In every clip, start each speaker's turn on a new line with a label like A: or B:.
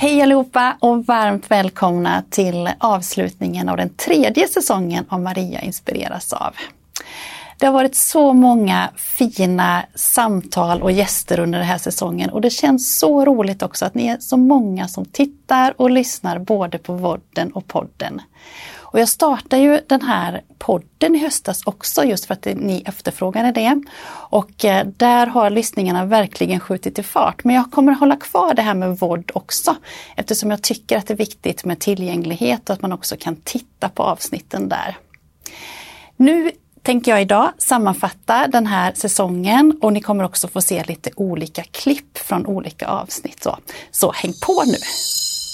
A: Hej allihopa och varmt välkomna till avslutningen av den tredje säsongen av Maria inspireras av. Det har varit så många fina samtal och gäster under den här säsongen och det känns så roligt också att ni är så många som tittar och lyssnar både på vodden och podden. Och jag startade ju den här podden i höstas också just för att ni efterfrågade det. Och eh, där har lyssningarna verkligen skjutit i fart. Men jag kommer hålla kvar det här med vård också eftersom jag tycker att det är viktigt med tillgänglighet och att man också kan titta på avsnitten där. Nu tänker jag idag sammanfatta den här säsongen och ni kommer också få se lite olika klipp från olika avsnitt. Så, så häng på nu!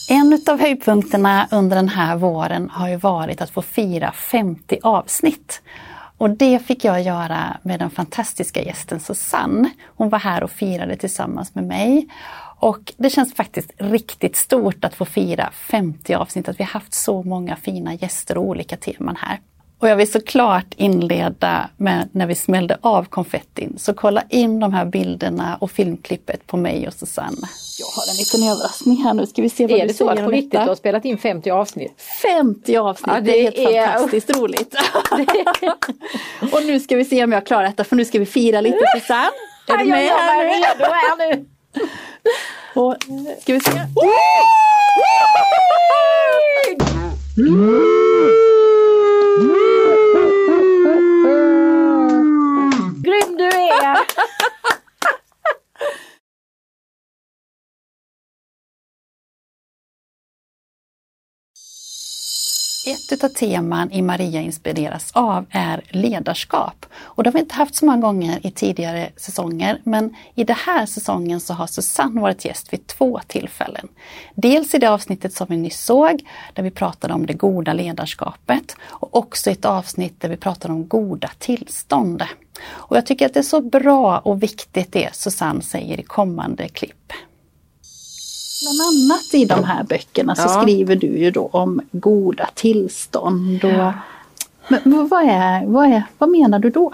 A: En av höjdpunkterna under den här våren har ju varit att få fira 50 avsnitt. Och det fick jag göra med den fantastiska gästen Susanne. Hon var här och firade tillsammans med mig. Och det känns faktiskt riktigt stort att få fira 50 avsnitt, att vi haft så många fina gäster och olika teman här. Och jag vill såklart inleda med när vi smällde av konfettin. Så kolla in de här bilderna och filmklippet på mig och Susanne. Jag har en liten överraskning här nu, ska vi se vad
B: är
A: du
B: det så att på riktigt du har spelat in 50 avsnitt?
A: 50 avsnitt, ja, det, det, är helt är... fantastiskt roligt. och nu ska vi se om jag klarar detta för nu ska vi fira lite Susanne.
B: Är du med här nu? Redo här nu.
A: och, ska vi se.
B: Grym du är!
A: Ett av teman i Maria inspireras av är ledarskap. Och det har vi inte haft så många gånger i tidigare säsonger men i den här säsongen så har Susanne varit gäst vid två tillfällen. Dels i det avsnittet som vi nyss såg där vi pratade om det goda ledarskapet och också ett avsnitt där vi pratade om goda tillstånd. Och jag tycker att det är så bra och viktigt det Susanne säger i kommande klipp. Bland annat i de här böckerna så ja. skriver du ju då om goda tillstånd. Och, ja. Men vad, är, vad, är, vad menar du då?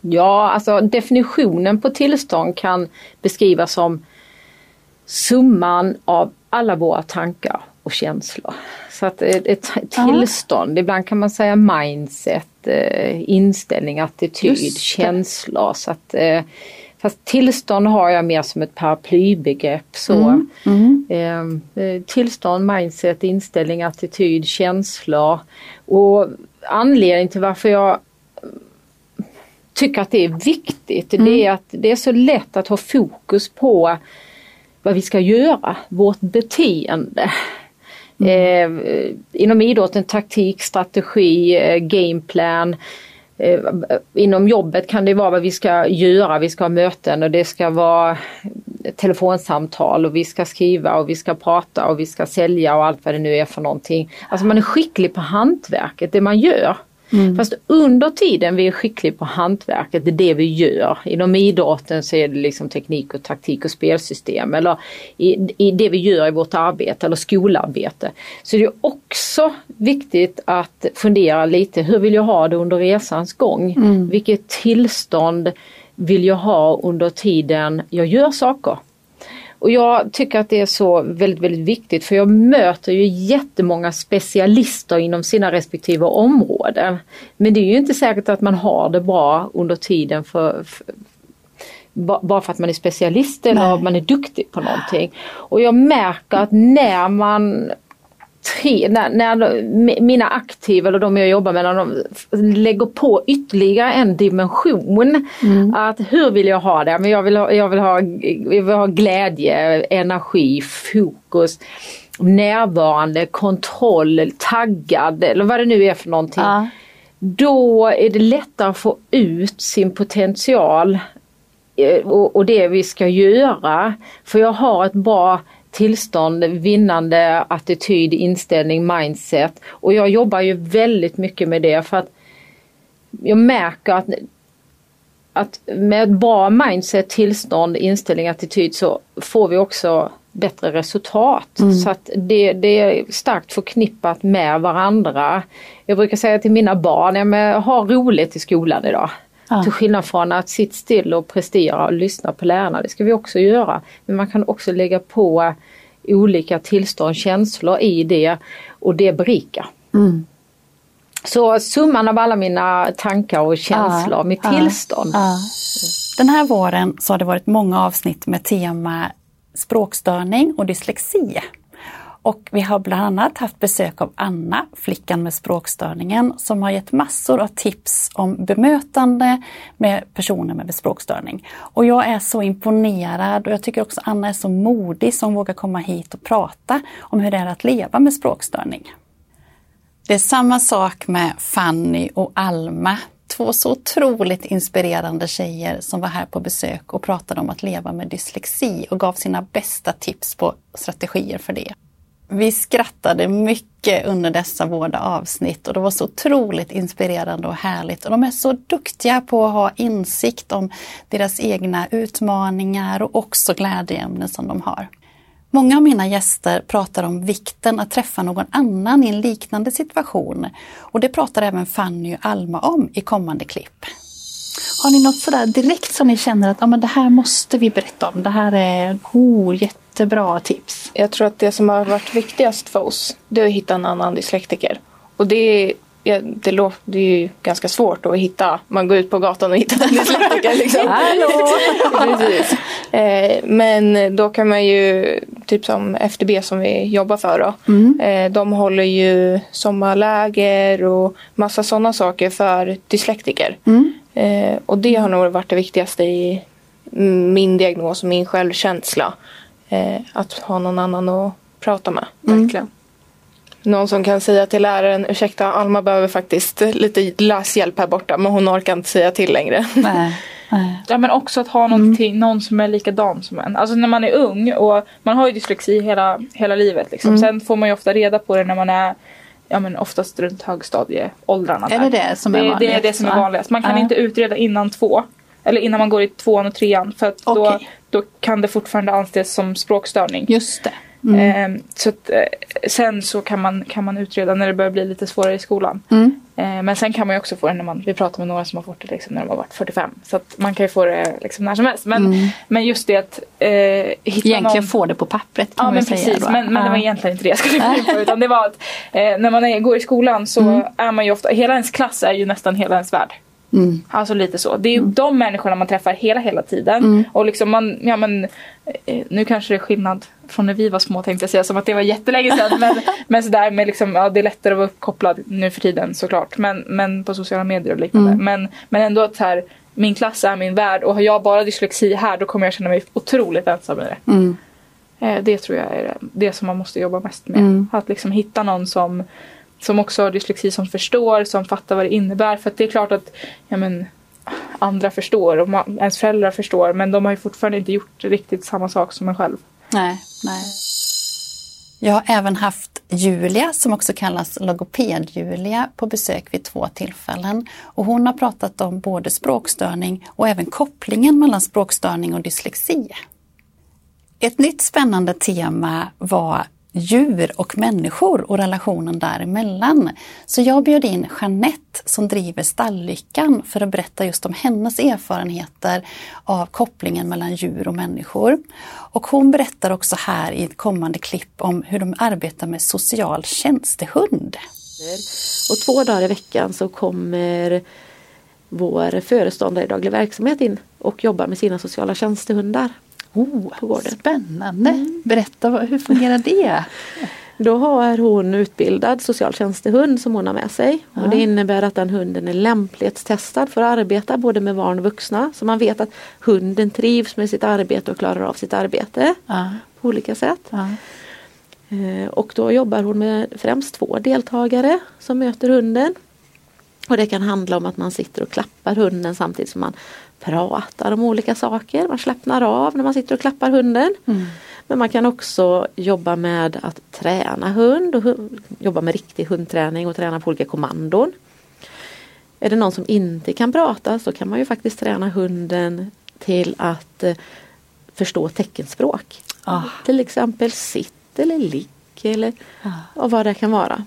B: Ja, alltså definitionen på tillstånd kan beskrivas som summan av alla våra tankar och känslor. Så att ett tillstånd, ja. ibland kan man säga mindset, eh, inställning, attityd, känslor. Så att, eh, Fast tillstånd har jag mer som ett paraplybegrepp. Så. Mm. Mm. Ehm, eh, tillstånd, mindset, inställning, attityd, känslor. Och anledningen till varför jag tycker att det är viktigt mm. det är att det är så lätt att ha fokus på vad vi ska göra, vårt beteende. Eh, inom idrotten taktik, strategi, eh, gameplan Eh, inom jobbet kan det vara vad vi ska göra, vi ska ha möten och det ska vara telefonsamtal och vi ska skriva och vi ska prata och vi ska sälja och allt vad det nu är för någonting. Alltså man är skicklig på hantverket, det man gör. Mm. Fast under tiden vi är skickliga på hantverket, det är det vi gör. Inom idrotten så är det liksom teknik och taktik och spelsystem eller i, i det vi gör i vårt arbete eller skolarbete. Så det är också viktigt att fundera lite, hur vill jag ha det under resans gång? Mm. Vilket tillstånd vill jag ha under tiden jag gör saker? Och jag tycker att det är så väldigt, väldigt viktigt för jag möter ju jättemånga specialister inom sina respektive områden. Men det är ju inte säkert att man har det bra under tiden för, för bara för att man är specialist eller Nej. man är duktig på någonting. Och jag märker att när man tre, när, när mina aktiva eller de jag jobbar med, när de lägger på ytterligare en dimension. Mm. Att hur vill jag ha det? Men jag, vill ha, jag, vill ha, jag vill ha glädje, energi, fokus närvarande, kontroll, taggad eller vad det nu är för någonting. Ja. Då är det lättare att få ut sin potential eh, och, och det vi ska göra. För jag har ett bra tillstånd, vinnande attityd, inställning, mindset. Och jag jobbar ju väldigt mycket med det för att jag märker att, att med ett bra mindset, tillstånd, inställning, attityd så får vi också bättre resultat. Mm. Så att det, det, är starkt förknippat med varandra. Jag brukar säga till mina barn, ja, men, ha roligt i skolan idag. Ja. Till skillnad från att sitta still och prestera och lyssna på lärarna, det ska vi också göra. Men man kan också lägga på olika tillstånd, känslor i det och det berikar. Mm. Så summan av alla mina tankar och känslor, ja, mitt tillstånd. Ja.
A: Den här våren så har det varit många avsnitt med tema språkstörning och dyslexi. Och vi har bland annat haft besök av Anna, flickan med språkstörningen, som har gett massor av tips om bemötande med personer med språkstörning. Och jag är så imponerad och jag tycker också Anna är så modig som vågar komma hit och prata om hur det är att leva med språkstörning. Det är samma sak med Fanny och Alma två så otroligt inspirerande tjejer som var här på besök och pratade om att leva med dyslexi och gav sina bästa tips på strategier för det. Vi skrattade mycket under dessa båda avsnitt och det var så otroligt inspirerande och härligt. Och de är så duktiga på att ha insikt om deras egna utmaningar och också glädjeämnen som de har. Många av mina gäster pratar om vikten att träffa någon annan i en liknande situation. Och det pratar även Fanny och Alma om i kommande klipp. Har ni något sådär direkt som ni känner att ah, men det här måste vi berätta om? Det här är oh, jättebra tips.
C: Jag tror att det som har varit viktigast för oss det är att hitta en annan dyslektiker. Och det ja, det, låter, det är ju ganska svårt att hitta. Man går ut på gatan och hittar en dyslektiker. Liksom. Precis. Eh, men då kan man ju, typ som FDB som vi jobbar för då. Mm. Eh, de håller ju sommarläger och massa sådana saker för dyslektiker. Mm. Eh, och det har nog varit det viktigaste i min diagnos och min självkänsla. Eh, att ha någon annan att prata med. Mm. Verkligen någon som kan säga till läraren ursäkta Alma behöver faktiskt lite läshjälp här borta men hon orkar inte säga till längre. Nej.
D: Ja men också att ha mm. någon som är likadan som en. Alltså när man är ung och man har ju dyslexi hela, hela livet. Liksom. Mm. Sen får man ju ofta reda på det när man är ja, men oftast runt högstadieåldrarna.
A: Är det det som är vanligast?
D: Det, är det som är vanligast. Man kan uh. inte utreda innan två. Eller innan man går i tvåan och trean. För att okay. Då, kan det fortfarande anses som språkstörning.
A: Just det.
D: Mm. Eh, så att, eh, sen så kan man, kan man utreda när det börjar bli lite svårare i skolan. Mm. Eh, men sen kan man ju också få det när man, vi pratar med några som har fått det liksom när de har varit 45. Så att man kan ju få det liksom när som helst. Men, mm. men just det att
A: eh, hitta Egentligen någon... få det på pappret kan
D: ja,
A: man
D: men
A: säga.
D: Precis, men, men det var egentligen inte det jag skulle gå på. Utan det var att eh, när man är, går i skolan så mm. är man ju ofta, hela ens klass är ju nästan hela ens värld. Mm. Alltså lite så. Det är mm. de människorna man träffar hela hela tiden. Mm. Och liksom man, ja men eh, nu kanske det är skillnad från när vi var små tänkte jag säga som att det var jättelänge sedan. men, men sådär med liksom, ja det är lättare att vara uppkopplad nu för tiden såklart. Men, men på sociala medier och liknande. Mm. Men, men ändå att här, min klass är min värld och har jag bara dyslexi här då kommer jag känna mig otroligt ensam i det. Mm. Eh, det tror jag är det som man måste jobba mest med. Mm. Att liksom hitta någon som som också har dyslexi som förstår, som fattar vad det innebär. För det är klart att ja, men, andra förstår och man, ens föräldrar förstår men de har ju fortfarande inte gjort riktigt samma sak som en själv.
A: Nej, nej. Jag har även haft Julia som också kallas logoped-Julia på besök vid två tillfällen. Och hon har pratat om både språkstörning och även kopplingen mellan språkstörning och dyslexi. Ett nytt spännande tema var djur och människor och relationen däremellan. Så jag bjöd in Jeanette som driver Stalllyckan för att berätta just om hennes erfarenheter av kopplingen mellan djur och människor. Och hon berättar också här i ett kommande klipp om hur de arbetar med social tjänstehund.
E: Och två dagar i veckan så kommer vår föreståndare i daglig verksamhet in och jobbar med sina sociala tjänstehundar.
A: Oh, på gården. Spännande! Mm. Berätta, hur fungerar det?
E: Då har hon utbildad socialtjänstehund som hon har med sig. Och det innebär att den hunden är lämplighetstestad för att arbeta både med barn och vuxna. Så man vet att hunden trivs med sitt arbete och klarar av sitt arbete
A: Ja.
E: på olika sätt.
A: Ja.
E: Eh, Och då jobbar hon med främst två deltagare som möter hunden. Och det kan handla om att man sitter och klappar hunden samtidigt som man pratar om olika saker. Man slappnar av när man sitter och klappar hunden. Men man kan också jobba med att träna hund och jobba med riktig hundträning och träna på olika kommandon. Är det någon som inte kan prata så kan man ju faktiskt träna hunden till att eh, förstå teckenspråk.
A: Ah.
E: Till exempel sitt eller ligg eller och vad det kan vara.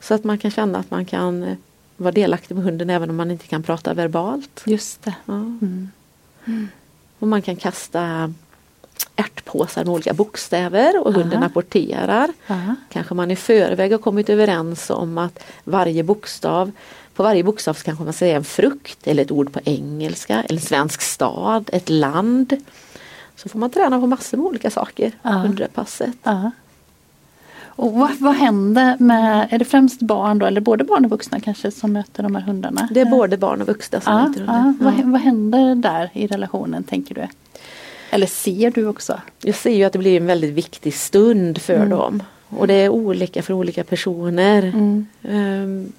E: Så att man kan känna att man kan eh, vara delaktig med hunden även om man inte kan prata verbalt.
A: Just det.
E: Ja. Och man kan kasta ärtpåsar med olika bokstäver och hunden
A: Aha.
E: apporterar.
A: Ja.
E: Kanske man i förväg har kommit överens om att varje bokstav på varje bokstav kanske man säga en frukt eller ett ord på engelska, eller en svensk stad, ett land. Så får man träna på massor med olika saker under passet.
A: Ja. Och vad, vad händer med, är det främst barn då, eller både barn och vuxna kanske som möter de här hundarna?
E: Det är både barn och vuxna som
A: ja,
E: möter
A: ja.
E: hundar.
A: Vad,
E: Ja.
A: vad händer där i relationen tänker du? Eller ser du också?
E: Jag ser ju att det blir en väldigt viktig stund för
A: Mm.
E: dem. Och det är olika för olika personer.
A: Mm.
E: Ehm,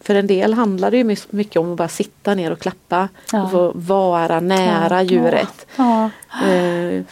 E: för en del handlar det ju mycket om att bara sitta ner och klappa
A: Ja.
E: och få vara nära djuret.
A: Ja.
E: Ehm,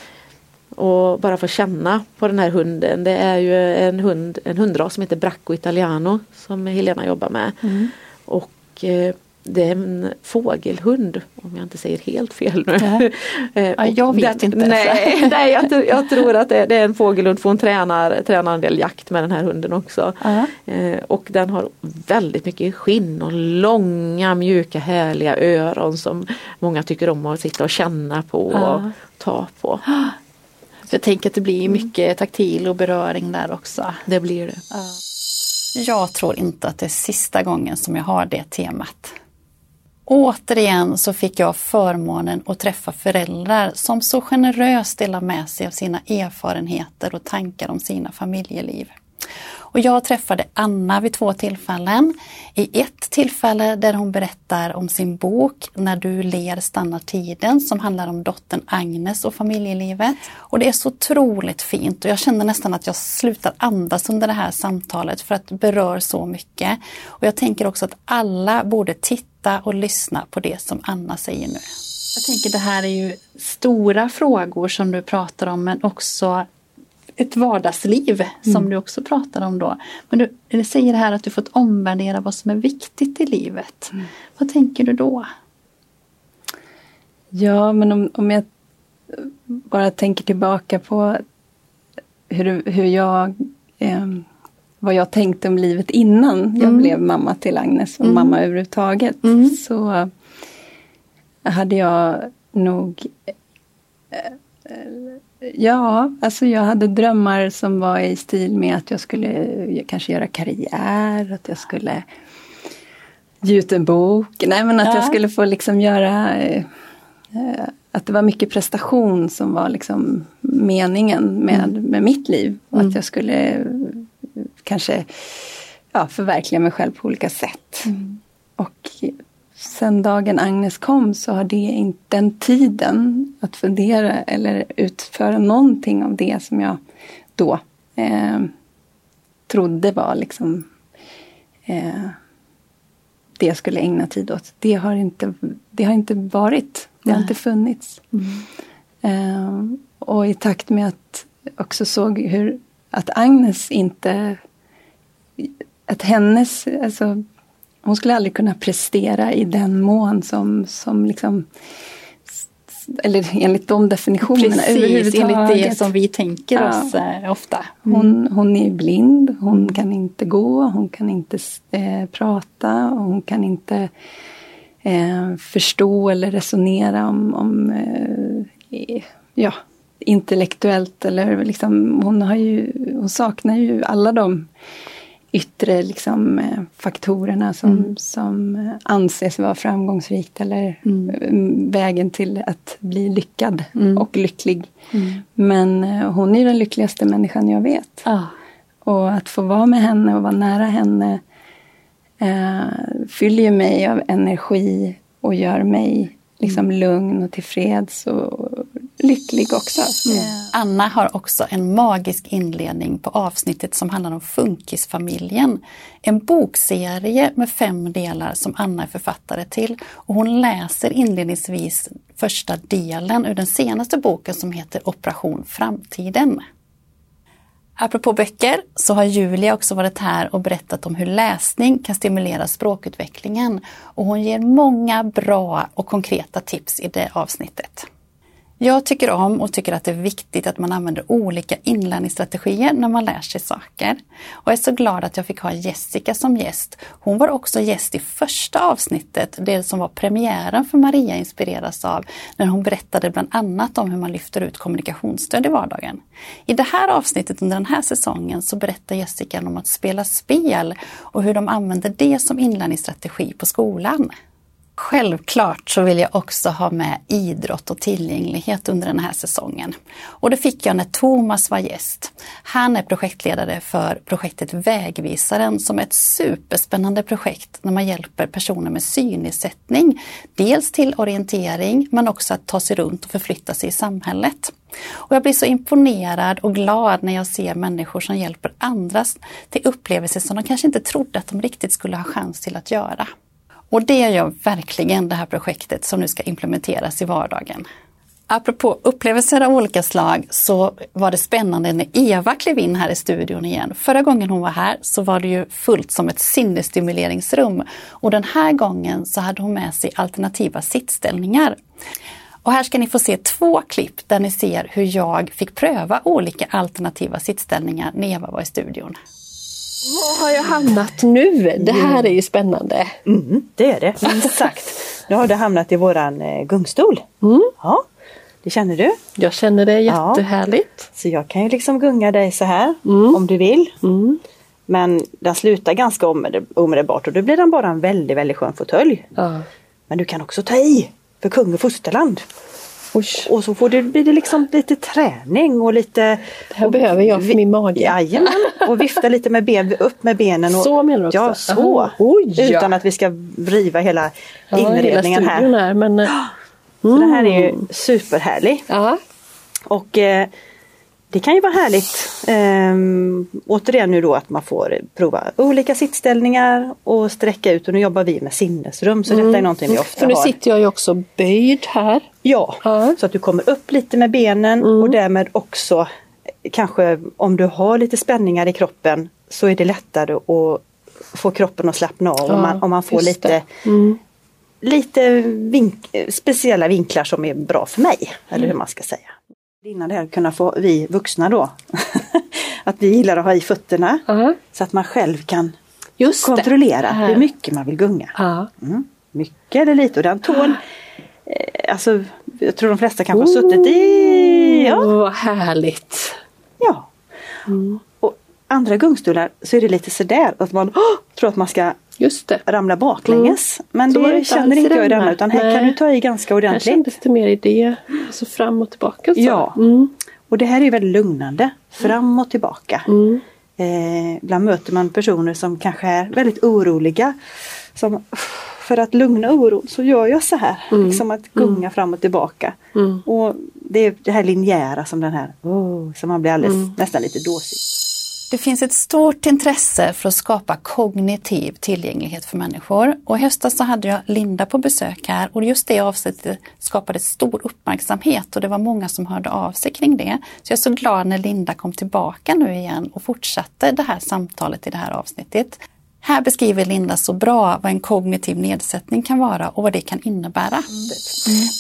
E: och bara få känna på den här hunden. Det är ju en hund, en hundras som heter Bracco Italiano som Helena jobbar med.
A: Mm.
E: Och eh, det är en fågelhund om jag inte säger helt fel nu.
A: Ja.
E: Eh,
A: jag vet inte.
E: Nej, nej jag, tror- jag tror att det, det är en fågelhund för hon tränar, tränar en del jakt med den här hunden också.
A: Ja.
E: Eh, och den har väldigt mycket skinn och långa mjuka härliga öron som många tycker om att sitta och känna på
A: Ja.
E: och ta på.
A: Så jag tänker att det blir mycket taktil och beröring där också.
E: Det blir det.
A: Jag tror inte att det är sista gången som jag har det temat. Återigen så fick jag förmånen att träffa föräldrar som så generöst delar med sig av sina erfarenheter och tankar om sina familjeliv. Och jag träffade Anna vid två tillfällen. I ett tillfälle där hon berättar om sin bok När du ler stannar tiden som handlar om dottern Agnes och familjelivet. Och det är så otroligt fint och jag känner nästan att jag slutar andas under det här samtalet för att det berör så mycket. Och jag tänker också att alla borde titta och lyssna på det som Anna säger nu. Jag tänker det här är ju stora frågor som du pratar om men också ett vardagsliv som du också pratar om då. Men du, säger här att du fått omvärdera vad som är viktigt i livet. Vad tänker du då?
F: Ja, men om, om jag bara tänker tillbaka på hur, hur jag, eh, vad jag tänkte om livet innan jag blev mamma till Agnes och mamma överhuvudtaget. Så hade jag nog eh, Ja, alltså jag hade drömmar som var i stil med att jag skulle kanske göra karriär, att jag skulle ge ut en bok. Nej men att
A: Ja.
F: jag skulle få liksom göra eh, att det var mycket prestation som var liksom meningen med, med mitt liv. Och att jag skulle eh, kanske ja, förverkliga mig själv på olika sätt. Och sen dagen Agnes kom så har det inte den tiden att fundera eller utföra någonting av det som jag då eh, trodde var liksom eh, det jag skulle ägna tid åt. Det har inte, det har inte varit. Det har
A: Nej.
F: inte funnits. Eh, och i takt med att också såg hur att Agnes inte att hennes, alltså hon skulle aldrig kunna prestera i den mån som, som liksom eller enligt de definitionerna
A: Precis,
F: överhuvudtaget.
A: enligt det som vi tänker
F: Ja.
A: oss eh, ofta.
F: Hon, hon är blind, hon kan inte gå, hon kan inte eh, prata hon kan inte eh, förstå eller resonera om, om eh, ja, intellektuellt eller liksom hon, har ju, hon saknar ju alla de yttre liksom, eh, faktorerna som, mm. som eh, anses vara framgångsrikt eller mm. Eh, vägen till att bli lyckad mm. och lycklig. Mm. Men hon är den lyckligaste människan jag vet. Ah. Och att få vara med henne och vara nära henne eh, fyller mig av energi och gör mig liksom mm. lugn och tillfreds och lycklig också. Mm.
A: Anna har också en magisk inledning på avsnittet som handlar om Funkisfamiljen. En bokserie med fem delar som Anna är författare till. Och hon läser inledningsvis första delen ur den senaste boken som heter Operation Framtiden. Apropå böcker så har Julia också varit här och berättat om hur läsning kan stimulera språkutvecklingen. Och hon ger många bra och konkreta tips i det avsnittet. Jag tycker om och tycker att det är viktigt att man använder olika inlärningsstrategier när man lär sig saker. Och jag är så glad att jag fick ha Jessica som gäst. Hon var också gäst i första avsnittet, det som var premiären för Maria inspireras av, när hon berättade bland annat om hur man lyfter ut kommunikationsstöd i vardagen. I det här avsnittet under den här säsongen så berättar Jessica om att spela spel och hur de använder det som inlärningsstrategi på skolan. Självklart så vill jag också ha med idrott och tillgänglighet under den här säsongen. Och det fick jag när Thomas var gäst. Han är projektledare för projektet Vägvisaren som är ett superspännande projekt när man hjälper personer med synnedsättning. Dels till orientering men också att ta sig runt och förflytta sig i samhället. Och jag blir så imponerad och glad när jag ser människor som hjälper andra till upplevelser som de kanske inte trodde att de riktigt skulle ha chans till att göra. Och det gör verkligen det här projektet som nu ska implementeras i vardagen. Apropå upplevelser av olika slag så var det spännande när Eva klev in här i studion igen. Förra gången hon var här så var det ju fullt som ett sinnesstimuleringsrum och den här gången så hade hon med sig alternativa sittställningar. Och här ska ni få se två klipp där ni ser hur jag fick pröva olika alternativa sittställningar när Eva var i studion.
G: Var har jag hamnat nu? Det här är ju spännande.
H: Mm, det är det, exakt. Nu har du hamnat i våran eh, gungstol.
G: Mm.
H: Ja, det känner du?
G: Jag känner det jättehärligt. Ja.
H: Så jag kan ju liksom gunga dig så här mm. om du vill.
G: Mm.
H: Men den slutar ganska omedelbart och då blir den bara en väldigt, väldigt skön fåtölj. Men du kan också ta i för kung och fosterland.
G: Oj.
H: Och så får det, blir det liksom lite träning och lite...
G: Det här och, behöver jag för min mage.
H: Jajamän, och vifta lite med ben, upp med benen. Och,
G: så menar du också?
H: Ja, så.
G: Oj, ja.
H: Utan att vi ska riva hela ja, inredningen hela här.
G: här men, mm.
H: Så det här är ju superhärlig.
G: Ja.
H: Och eh, det kan ju vara härligt eh, återigen nu då att man får prova olika sittställningar och sträcka ut och nu jobbar vi med sinnesrum så mm. detta är någonting vi ofta
G: För nu
H: har.
G: sitter jag ju också böjd här.
H: Ja,
G: ja.
H: så att du kommer upp lite med benen mm. och därmed också kanske om du har lite spänningar i kroppen så är det lättare att få kroppen att slappna av ja, om, man, om man får lite
G: mm.
H: lite vink speciella vinklar som är bra för mig. Eller hur man ska säga. Innan det här kunna få vi vuxna då, att vi gillar att ha i fötterna
G: uh -huh.
H: så att man själv kan
G: Just
H: kontrollera -huh. hur mycket man vill gunga.
G: Uh -huh.
H: mm. Mycket eller lite och den tån, eh, alltså jag tror de flesta kanske har suttit i...
G: Ja. Vad härligt!
H: Ja.
G: Mm.
H: Och andra gungstolar så är det lite sådär att man tror att man ska
G: Just det.
H: ramla baklänges. Mm. Men
G: Så
H: det,
G: det
H: känner inte jag i denna utan här
G: Nej.
H: kan du ta i ganska
G: Här
H: ordentligt.
G: kändes det mer i det, alltså fram och tillbaka. Så.
H: Ja.
G: Mm.
H: Och det här är väldigt lugnande. Fram och tillbaka.
G: Mm.
H: Eh, ibland möter man personer som kanske är väldigt oroliga. Som, för att lugna oron så gör jag så här.
G: Mm.
H: Liksom att gunga fram och tillbaka.
G: Mm.
H: Och det är det här linjära som den här, oh, som man blir alldeles,
G: Mm.
H: nästan lite dåsig.
A: Det finns ett stort intresse för att skapa kognitiv tillgänglighet för människor. Och i höstas så hade jag Linda på besök här och just det avsnittet skapade stor uppmärksamhet och det var många som hörde av sig kring det. Så jag är så glad när Linda kom tillbaka nu igen och fortsatte det här samtalet i det här avsnittet. Här beskriver Linda så bra vad en kognitiv nedsättning kan vara och vad det kan innebära.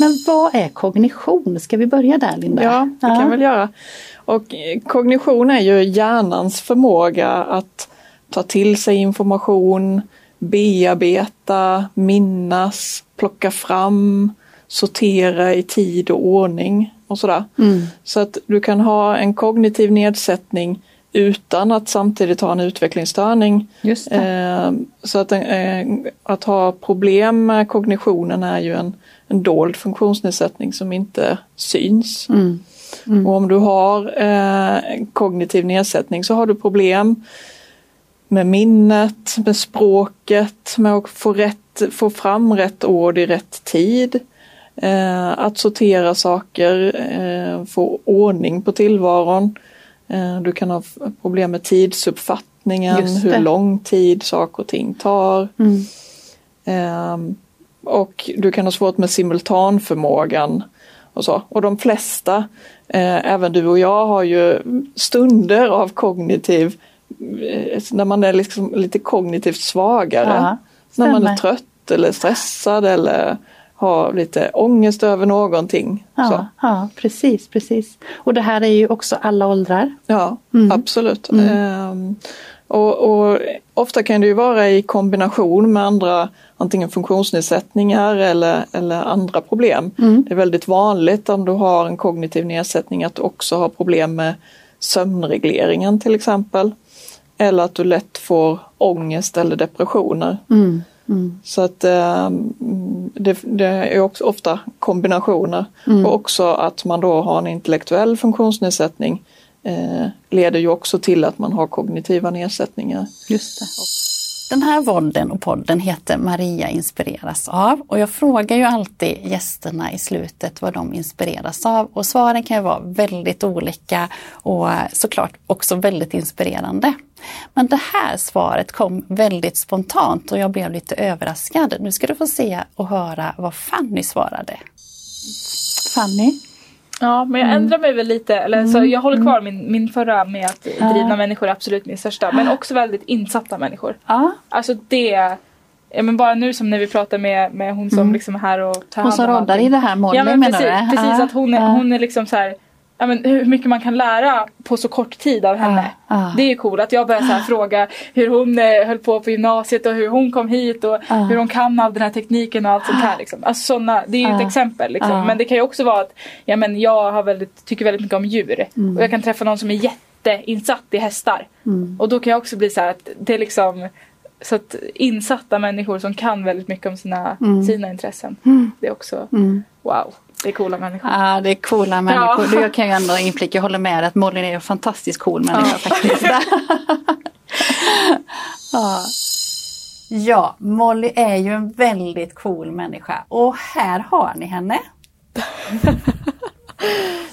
A: Men vad är kognition? Ska vi börja där Linda?
I: Ja, det kan vi väl göra. Och eh, kognition är ju hjärnans förmåga att ta till sig information, bearbeta, minnas, plocka fram, sortera i tid och ordning och sådär.
A: Mm.
I: Så att du kan ha en kognitiv nedsättning utan att samtidigt ha en utvecklingsstörning. Eh, så att, eh, att ha problem med kognitionen är ju en, en dold funktionsnedsättning som inte syns. Och om du har eh, kognitiv nedsättning så har du problem med minnet, med språket, med att få, rätt, få fram rätt ord i rätt tid. Eh, att sortera saker, eh, få ordning på tillvaron. Eh, du kan ha problem med tidsuppfattningen, hur lång tid saker och ting tar. Ehm, och du kan ha svårt med simultanförmågan och så. Och de flesta, eh, även du och jag, har ju stunder av kognitiv, eh, när man är liksom lite kognitivt svagare.
A: Ja,
I: när man är trött eller stressad eller har lite ångest över någonting.
A: Ja, ja, precis, precis. Och det här är ju också alla åldrar.
I: Ja,
A: Mm.
I: absolut. Ehm, och, och ofta kan det ju vara i kombination med andra antingen funktionsnedsättningar eller, eller andra problem.
A: Mm.
I: Det är väldigt vanligt om du har en kognitiv nedsättning att du också har problem med sömnregleringen till exempel. Eller att du lätt får ångest eller depressioner.
A: Mm.
I: Så att ehm, det, det är också ofta kombinationer.
A: Mm.
I: Och också att man då har en intellektuell funktionsnedsättning eh, leder ju också till att man har kognitiva nedsättningar.
A: Just det. Den här vodden och podden heter Maria inspireras av och jag frågar ju alltid gästerna i slutet vad de inspireras av och svaren kan ju vara väldigt olika och såklart också väldigt inspirerande. Men det här svaret kom väldigt spontant och jag blev lite överraskad. Nu ska du få se och höra vad Fanny svarade. Fanny?
D: Ja, men jag
A: Mm.
D: ändrar mig väl lite. Eller, så jag håller kvar min, min förra med att drivna människor är absolut min största. Men också väldigt insatta människor.
A: Ja,
D: Alltså det, ja, men bara nu som när vi pratar med, med hon som liksom är här och tar
A: Mm. hon
D: hand
A: som
D: om
A: roddar i det här målet
D: Ja men
A: menar
D: precis,
A: du?
D: precis
A: Ja,
D: att hon är, hon är liksom så här Ja, men hur mycket man kan lära på så kort tid av henne.
A: Ja, ja.
D: Det är ju coolt att jag börjar så fråga hur hon eh, höll på på gymnasiet och hur hon kom hit och
A: Ja.
D: hur hon kan all den här tekniken och allt sånt här. Liksom. Alltså såna, det är ju ett exempel. Liksom. Men det kan ju också vara att ja, men jag har väldigt, tycker väldigt mycket om djur
A: Mm.
D: och jag kan träffa någon som är jätteinsatt i hästar.
A: Mm.
D: Och då kan jag också bli så här att det är liksom så att insatta människor som kan väldigt mycket om sina, sina intressen. Det är också wow. Det är coola människor.
A: Ja, det är coola människor.
D: Ja.
A: Jag kan ju ändå inflika, jag håller med att Molly är en fantastiskt cool människa faktiskt. ja. ja, Molly är ju en väldigt cool människa och här har ni henne.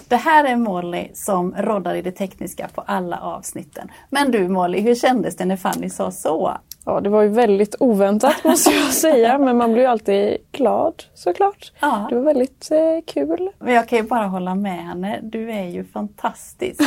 A: Det här är Molly som roddar i det tekniska på alla avsnitten. Men du Molly, hur kändes det när Fanny sa så?
J: Ja, det var ju väldigt oväntat måste jag säga, men man blir ju alltid glad såklart.
A: Ja.
J: Det var väldigt eh, kul.
A: Men jag kan ju bara hålla med henne. Du är ju fantastisk.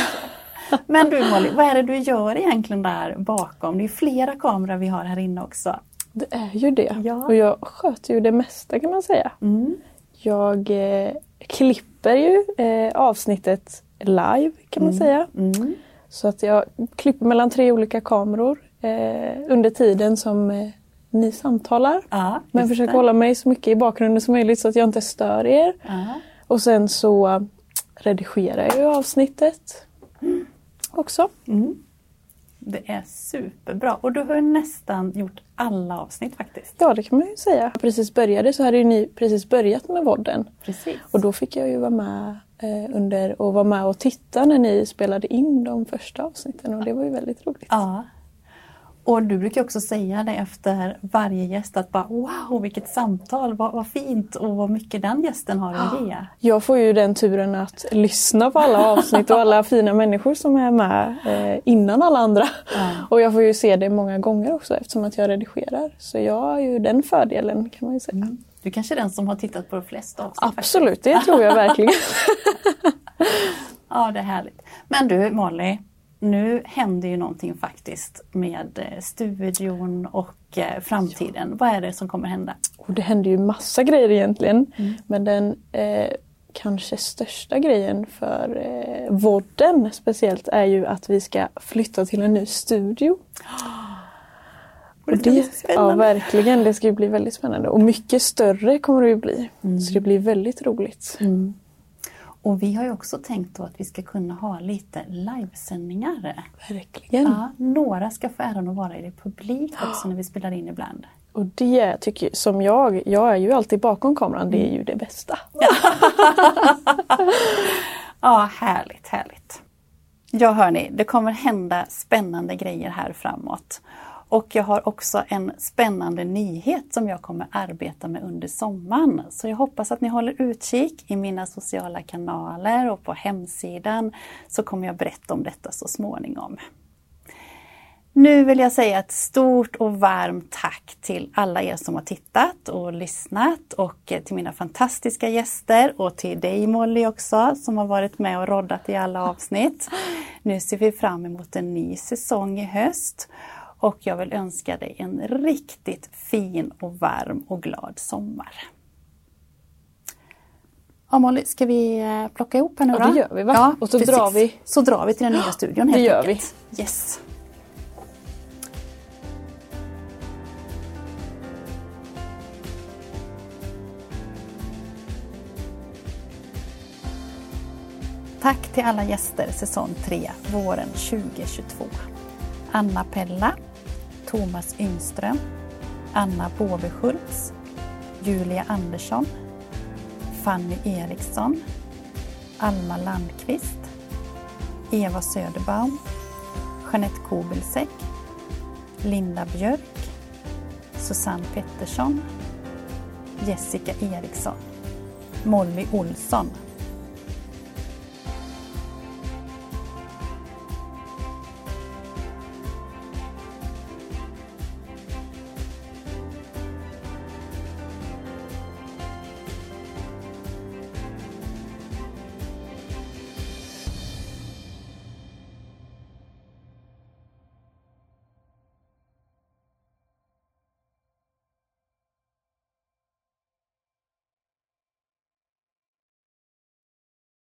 A: Men du Molly, vad är det du gör egentligen där bakom? Det är flera kameror vi har här inne också.
J: Det är ju det.
A: Ja.
J: Och jag sköter ju det mesta kan man säga.
A: Mm.
J: Jag eh, klipper ju eh, avsnittet live kan man säga.
A: Mm.
J: Så att jag klipper mellan tre olika kameror under tiden som eh, ni samtalar.
A: Ja,
J: Men försöker hålla mig så mycket i bakgrunden som möjligt så att jag inte stör er.
A: Ja.
J: Och sen så redigerar jag avsnittet också.
A: Mm. Det är superbra och du har ju nästan gjort alla avsnitt faktiskt.
J: Ja det kan man ju säga. Jag precis började så hade ju ni precis börjat med vodden.
A: Precis.
J: Och då fick jag ju vara med eh, under och vara med och titta när ni spelade in de första avsnitten och det var ju väldigt roligt.
A: Ja. Och du brukar också säga det efter varje gäst att bara wow vilket samtal, vad, vad fint och vad mycket den gästen har att ge.
J: Jag får ju den turen att lyssna på alla avsnitt och alla fina människor som är med eh, innan alla andra. Och jag får ju se det många gånger också eftersom att jag redigerar. Så jag har ju den fördelen kan man ju säga.
A: Du kanske är den som har tittat på de flesta avsnitt. faktiskt.
J: Absolut, det tror jag verkligen.
A: Ja, det är härligt. Men du Molly, nu händer ju någonting faktiskt med eh, studion och eh, framtiden. Vad är det som kommer hända?
J: Och det händer ju massa grejer egentligen. Men den eh, kanske största grejen för eh, vodden speciellt är ju att vi ska flytta till en ny studio. Och
A: så
J: ja, verkligen. Det ska bli väldigt spännande. Och mycket större kommer det ju bli. Så det blir väldigt roligt.
A: Och vi har ju också tänkt då att vi ska kunna ha lite livesändningar.
J: Verkligen.
A: Ja, några ska få äran att vara i publik också när vi spelar in ibland.
J: Och det tycker jag, som jag, jag är ju alltid bakom kameran, det är ju det bästa.
A: Ja, härligt, härligt. Ja hörni, det kommer hända spännande grejer här framåt. Och jag har också en spännande nyhet som jag kommer arbeta med under sommaren. Så jag hoppas att ni håller utkik i mina sociala kanaler och på hemsidan så kommer jag berätta om detta så småningom. Nu vill jag säga ett stort och varmt tack till alla er som har tittat och lyssnat och till mina fantastiska gäster och till dig Molly också som har varit med och roddat i alla avsnitt. Nu ser vi fram emot en ny säsong i höst och jag vill önska dig en riktigt fin och varm och glad sommar. Ja, Molly, ska vi eh, plocka ihop här nu då?
J: Ja, det gör vi va?
A: Ja,
J: och så
A: precis.
J: drar vi.
A: Så drar vi till den nya studion helt
J: Det gör
A: enkelt. vi. Yes. Tack till alla gäster säsong 3, våren 2022. Anna Pella, Thomas Yngström, Anna Båveschultz, Julia Andersson, Fanny Eriksson, Alma Landqvist, Eva Söderbaum, Jeanette Kobelsäck, Linda Björk, Susanne Pettersson, Jessica Eriksson, Molly Olsson.